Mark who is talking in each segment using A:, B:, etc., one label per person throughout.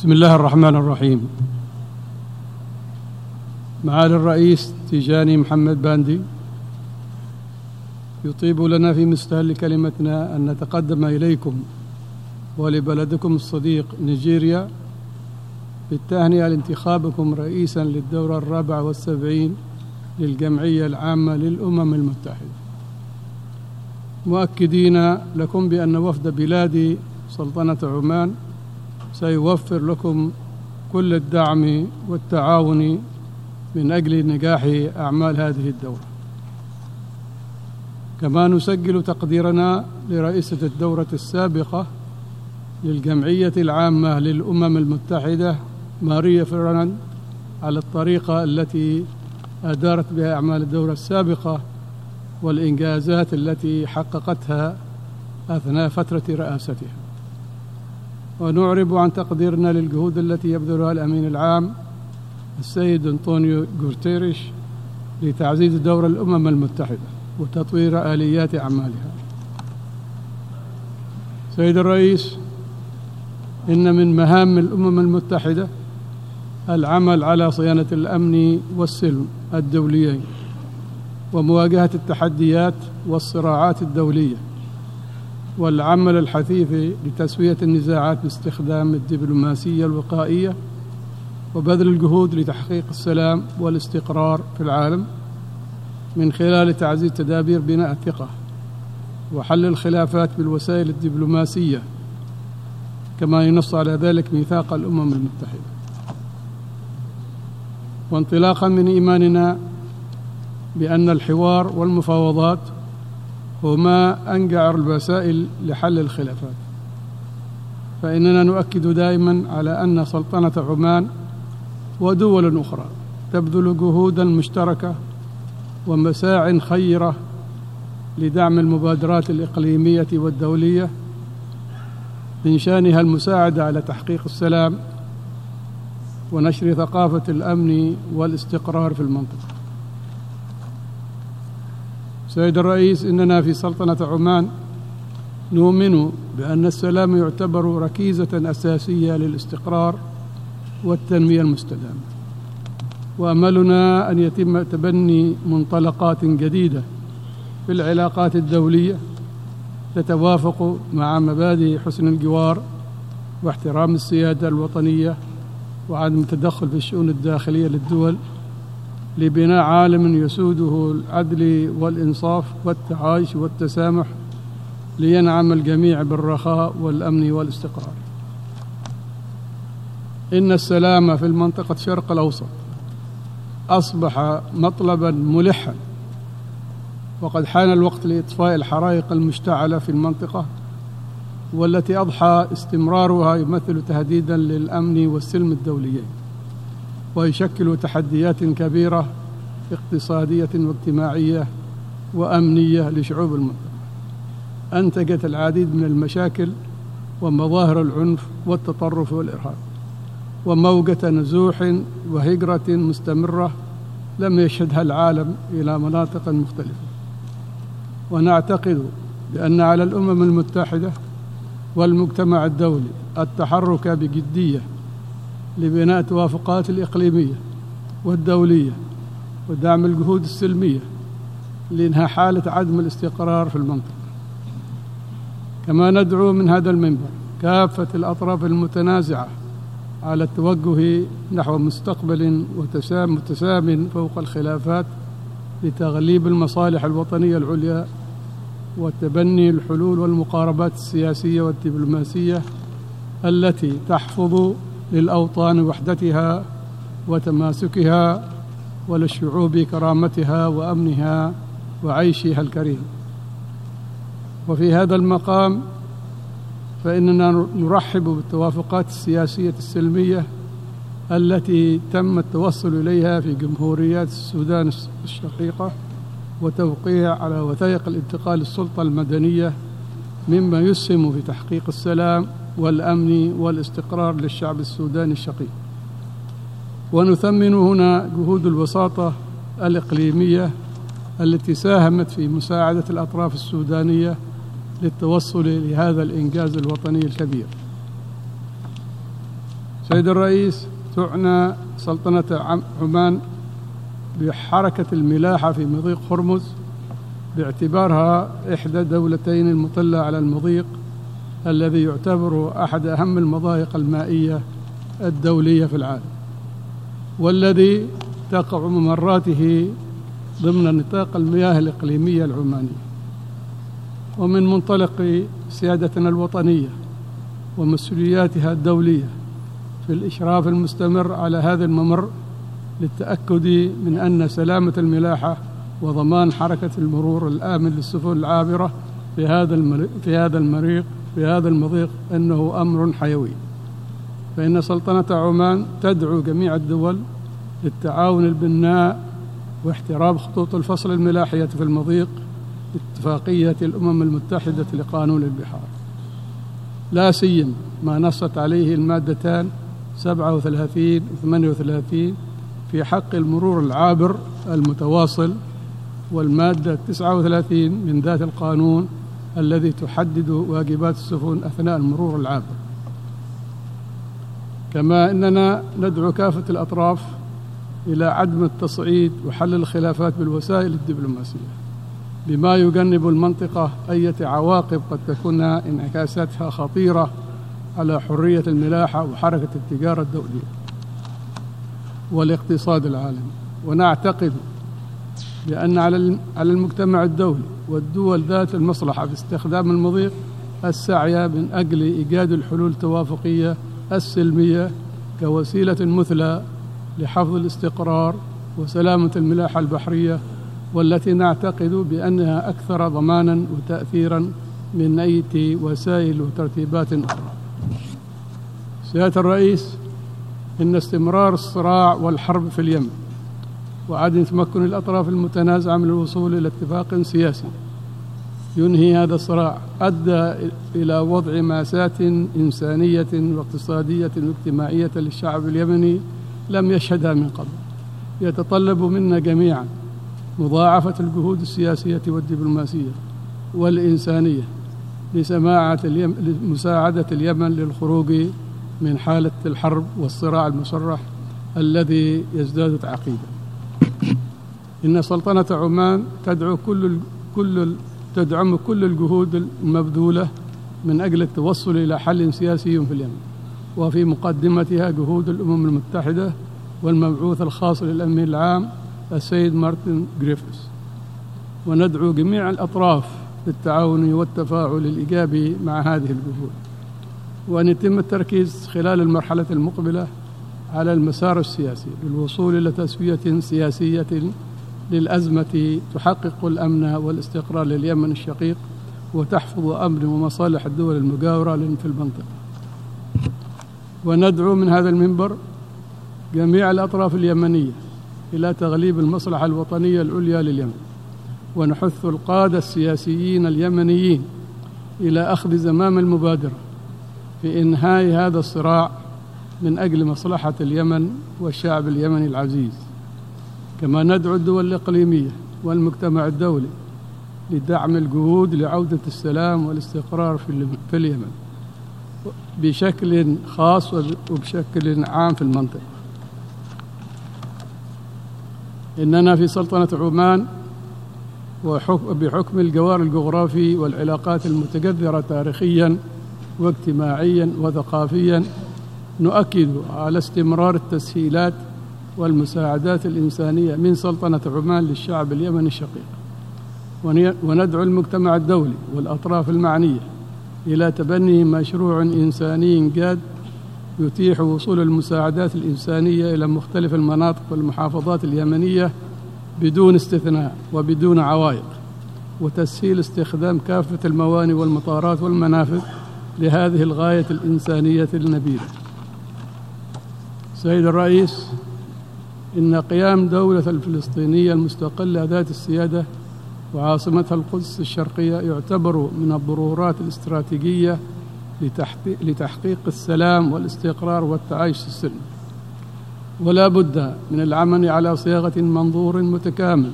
A: بسم الله الرحمن الرحيم. معالي الرئيس تيجاني محمد باندي يطيب لنا في مستهل كلمتنا أن نتقدم إليكم ولبلدكم الصديق نيجيريا بالتهنئة لانتخابكم رئيسا للدورة الرابعة والسبعين للجمعية العامة للأمم المتحدة. مؤكدين لكم بأن وفد بلاد سلطنة عمان سيوفر لكم كل الدعم والتعاون من أجل نجاح أعمال هذه الدورة. كما نسجل تقديرنا لرئيسة الدورة السابقة للجمعية العامة للأمم المتحدة ماريا فرناند على الطريقة التي أدارت بها أعمال الدورة السابقة والإنجازات التي حققتها أثناء فترة رئاستها. ونعرب عن تقديرنا للجهود التي يبذلها الأمين العام السيد أنطونيو غوتيريش لتعزيز دور الأمم المتحدة وتطوير آليات أعمالها. سيد الرئيس إن من مهام الأمم المتحدة العمل على صيانة الأمن والسلم الدوليين ومواجهة التحديات والصراعات الدولية. والعمل الحثيث لتسوية النزاعات باستخدام الدبلوماسية الوقائية وبذل الجهود لتحقيق السلام والاستقرار في العالم من خلال تعزيز تدابير بناء الثقة وحل الخلافات بالوسائل الدبلوماسية كما ينص على ذلك ميثاق الأمم المتحدة. وانطلاقا من إيماننا بأن الحوار والمفاوضات هما أنجع الوسائل لحل الخلافات. فإننا نؤكد دائما على أن سلطنة عمان ودول أخرى تبذل جهودا مشتركة ومساع خيرة لدعم المبادرات الإقليمية والدولية من شأنها المساعدة على تحقيق السلام ونشر ثقافة الأمن والاستقرار في المنطقة. سيد الرئيس إننا في سلطنة عمان نؤمن بأن السلام يعتبر ركيزة أساسية للاستقرار والتنمية المستدامة. وأملنا أن يتم تبني منطلقات جديدة في العلاقات الدولية تتوافق مع مبادئ حسن الجوار واحترام السيادة الوطنية وعدم التدخل في الشؤون الداخلية للدول لبناء عالم يسوده العدل والإنصاف والتعايش والتسامح لينعم الجميع بالرخاء والأمن والاستقرار. إن السلام في المنطقة الشرق الأوسط أصبح مطلبا ملحا وقد حان الوقت لإطفاء الحرائق المشتعلة في المنطقة والتي أضحى استمرارها يمثل تهديدا للأمن والسلم الدوليين. ويشكل تحديات كبيرة اقتصادية واجتماعية وأمنية لشعوب المنطقة أنتجت العديد من المشاكل ومظاهر العنف والتطرف والإرهاب وموجة نزوح وهجرة مستمرة لم يشهدها العالم إلى مناطق مختلفة. ونعتقد بأن على الأمم المتحدة والمجتمع الدولي التحرك بجدية لبناء توافقات الإقليمية والدولية ودعم الجهود السلمية لإنهاء حالة عدم الاستقرار في المنطقة. كما ندعو من هذا المنبر كافة الأطراف المتنازعة على التوجه نحو مستقبل متسام فوق الخلافات لتغليب المصالح الوطنية العليا وتبني الحلول والمقاربات السياسية والدبلوماسية التي تحفظ للأوطان وحدتها وتماسكها وللشعوب كرامتها وأمنها وعيشها الكريم. وفي هذا المقام فإننا نرحب بالتوافقات السياسية السلمية التي تم التوصل إليها في جمهوريات السودان الشقيقة وتوقيع على وثائق الانتقال السلطة المدنية مما يسهم في تحقيق السلام والأمن والاستقرار للشعب السوداني الشقيق. ونثمن هنا جهود الوساطة الإقليمية التي ساهمت في مساعدة الأطراف السودانية للتوصل لهذا الإنجاز الوطني الكبير. سيد الرئيس تعنى سلطنة عمان بحركة الملاحة في مضيق هرمز باعتبارها إحدى الدولتين المطلة على المضيق الذي يعتبر أحد أهم المضايق المائية الدولية في العالم والذي تقع ممراته ضمن نطاق المياه الإقليمية العمانية ومن منطلق سيادتنا الوطنية ومسؤولياتها الدولية في الإشراف المستمر على هذا الممر للتأكد من أن سلامة الملاحة وضمان حركة المرور الآمن للسفن العابرة في هذا في هذا المريق في هذا المضيق أنه أمر حيوي فإن سلطنة عمان تدعو جميع الدول للتعاون البناء واحترام خطوط الفصل الملاحية في المضيق اتفاقية الأمم المتحدة لقانون البحار. لا سيما ما نصت عليه المادتان 37 و 38 في حق المرور العابر المتواصل والمادة 39 من ذات القانون الذي تحدد واجبات السفن أثناء المرور العابر كما أننا ندعو كافة الأطراف إلى عدم التصعيد وحل الخلافات بالوسائل الدبلوماسية بما يجنب المنطقة أي عواقب قد تكون انعكاساتها خطيرة على حرية الملاحة وحركة التجارة الدولية والاقتصاد العالمي. ونعتقد بأن على على المجتمع الدولي والدول ذات المصلحة باستخدام المضيق السعي من أجل إيجاد الحلول التوافقية السلمية كوسيلة مثلى لحفظ الاستقرار وسلامة الملاحة البحرية والتي نعتقد بأنها أكثر ضمانا وتأثيرا من أي وسائل وترتيبات أخرى. سيادة الرئيس إن استمرار الصراع والحرب في اليمن وعدم تمكن الأطراف المتنازعة من الوصول إلى اتفاق سياسي. ينهي هذا الصراع أدى إلى وضع ماساة إنسانية واقتصادية واجتماعية للشعب اليمني لم يشهدها من قبل. يتطلب منا جميعا مضاعفة الجهود السياسية والدبلوماسية والإنسانية لسماعة اليم... لمساعدة اليمن للخروج من حالة الحرب والصراع المسرح الذي يزداد تعقيدا. إن سلطنة عمان تدعو كل كل تدعم كل الجهود المبذولة من أجل التوصل إلى حل سياسي في اليمن وفي مقدمتها جهود الأمم المتحدة والمبعوث الخاص للأمن العام السيد مارتن جريفيث وندعو جميع الأطراف للتعاون والتفاعل الإيجابي مع هذه الجهود. وأن يتم التركيز خلال المرحلة المقبلة على المسار السياسي للوصول إلى تسوية سياسية للأزمة تحقق الأمن والاستقرار لليمن الشقيق وتحفظ أمن ومصالح الدول المجاورة في المنطقة. وندعو من هذا المنبر جميع الأطراف اليمنية إلى تغليب المصلحة الوطنية العليا لليمن ونحث القادة السياسيين اليمنيين إلى أخذ زمام المبادرة في إنهاء هذا الصراع من أجل مصلحة اليمن والشعب اليمني العزيز. كما ندعو الدول الإقليمية والمجتمع الدولي لدعم الجهود لعودة السلام والاستقرار في اليمن بشكل خاص وبشكل عام في المنطقة. إننا في سلطنة عمان وبحكم الجوار الجغرافي والعلاقات المتجذرة تاريخيا واجتماعيا وثقافيا نؤكد على استمرار التسهيلات والمساعدات الإنسانية من سلطنة عمان للشعب اليمني الشقيق. وندعو المجتمع الدولي والأطراف المعنية إلى تبني مشروع إنساني جاد يتيح وصول المساعدات الإنسانية إلى مختلف المناطق والمحافظات اليمنية بدون استثناء وبدون عوائق وتسهيل استخدام كافة الموانئ والمطارات والمنافذ لهذه الغاية الإنسانية النبيلة. سيد الرئيس إن قيام دولة الفلسطينية المستقلة ذات السيادة وعاصمتها القدس الشرقية يعتبر من الضرورات الاستراتيجية لتحقيق السلام والاستقرار والتعايش السلمي ولا بد من العمل على صياغة منظور متكامل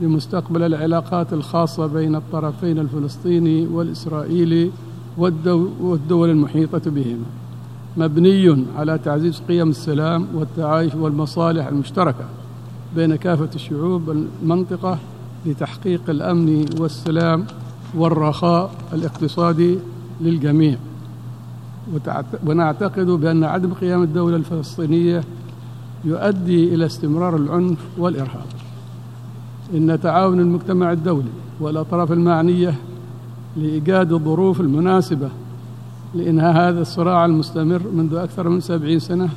A: لمستقبل العلاقات الخاصة بين الطرفين الفلسطيني والإسرائيلي والدول المحيطة بهما. مبني على تعزيز قيم السلام والتعايش والمصالح المشتركة بين كافة الشعوب المنطقة لتحقيق الأمن والسلام والرخاء الاقتصادي للجميع. ونعتقد بأن عدم قيام الدولة الفلسطينية يؤدي إلى استمرار العنف والإرهاب. إن تعاون المجتمع الدولي والأطراف المعنية لإيجاد الظروف المناسبة لإنهاء هذا الصراع المستمر منذ أكثر من سبعين سنة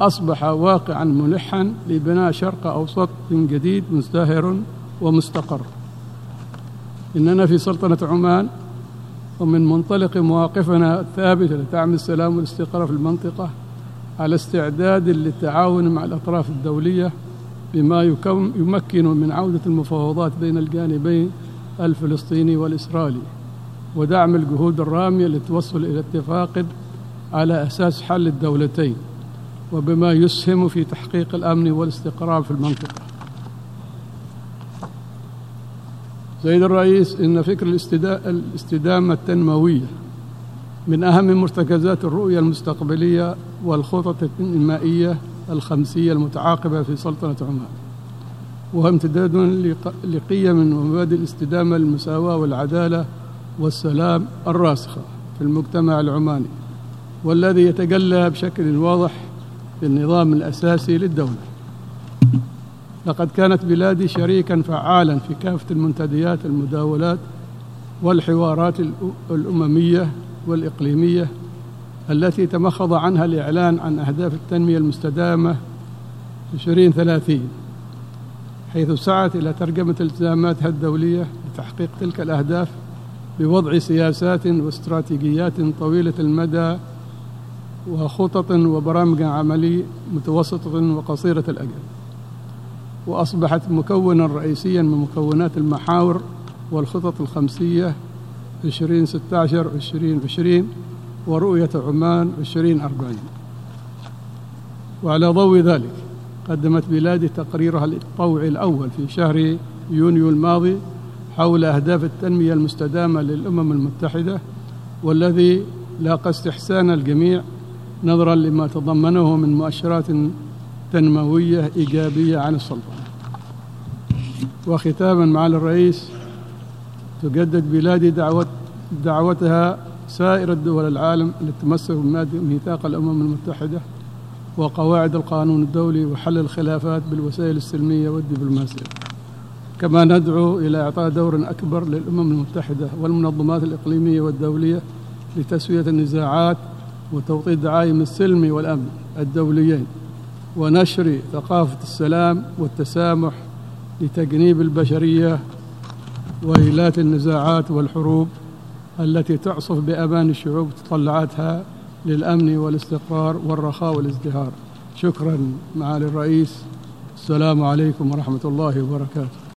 A: أصبح واقعا ملحا لبناء شرق أوسط جديد مزدهر ومستقر. إننا في سلطنة عمان ومن منطلق مواقفنا الثابتة لدعم السلام والاستقرار في المنطقة على استعداد للتعاون مع الأطراف الدولية بما يمكن من عودة المفاوضات بين الجانبين الفلسطيني والإسرائيلي. ودعم الجهود الرامية للتوصل إلى اتفاق على أساس حل الدولتين وبما يسهم في تحقيق الأمن والاستقرار في المنطقة. سيد الرئيس إن فكر الاستدامة التنموية من أهم مرتكزات الرؤية المستقبلية والخطط الإنمائية الخمسية المتعاقبة في سلطنة عمان. وهو امتداد لقيم ومبادئ الاستدامة المساواة والعدالة والسلام الراسخة في المجتمع العماني والذي يتجلى بشكل واضح في النظام الأساسي للدولة. لقد كانت بلادي شريكا فعالا في كافة المنتديات المداولات والحوارات الأممية والإقليمية التي تمخض عنها الإعلان عن أهداف التنمية المستدامة 2030 حيث سعت إلى ترجمة التزاماتها الدولية لتحقيق تلك الأهداف بوضع سياسات واستراتيجيات طويلة المدى وخطط وبرامج عملي متوسطة وقصيرة الأجل. وأصبحت مكونا رئيسيا من مكونات المحاور والخطط الخمسية 2016 2020 ورؤية عمان 2040 وعلى ضوء ذلك قدمت بلادي تقريرها الطوعي الأول في شهر يونيو الماضي حول أهداف التنمية المستدامة للأمم المتحدة والذي لاقى استحسان الجميع نظرا لما تضمنه من مؤشرات تنموية إيجابية عن السلطنة. وختاما معالي الرئيس تجدد بلادي دعوة دعوتها سائر الدول العالم للتمسك بميثاق الأمم المتحدة وقواعد القانون الدولي وحل الخلافات بالوسائل السلمية والدبلوماسية. كما ندعو إلى إعطاء دور أكبر للأمم المتحدة والمنظمات الإقليمية والدولية لتسوية النزاعات وتوطيد دعائم السلم والأمن الدوليين ونشر ثقافة السلام والتسامح لتجنيب البشرية وإيلات النزاعات والحروب التي تعصف بأمان الشعوب تطلعاتها للأمن والاستقرار والرخاء والازدهار. شكرا معالي الرئيس. السلام عليكم ورحمة الله وبركاته.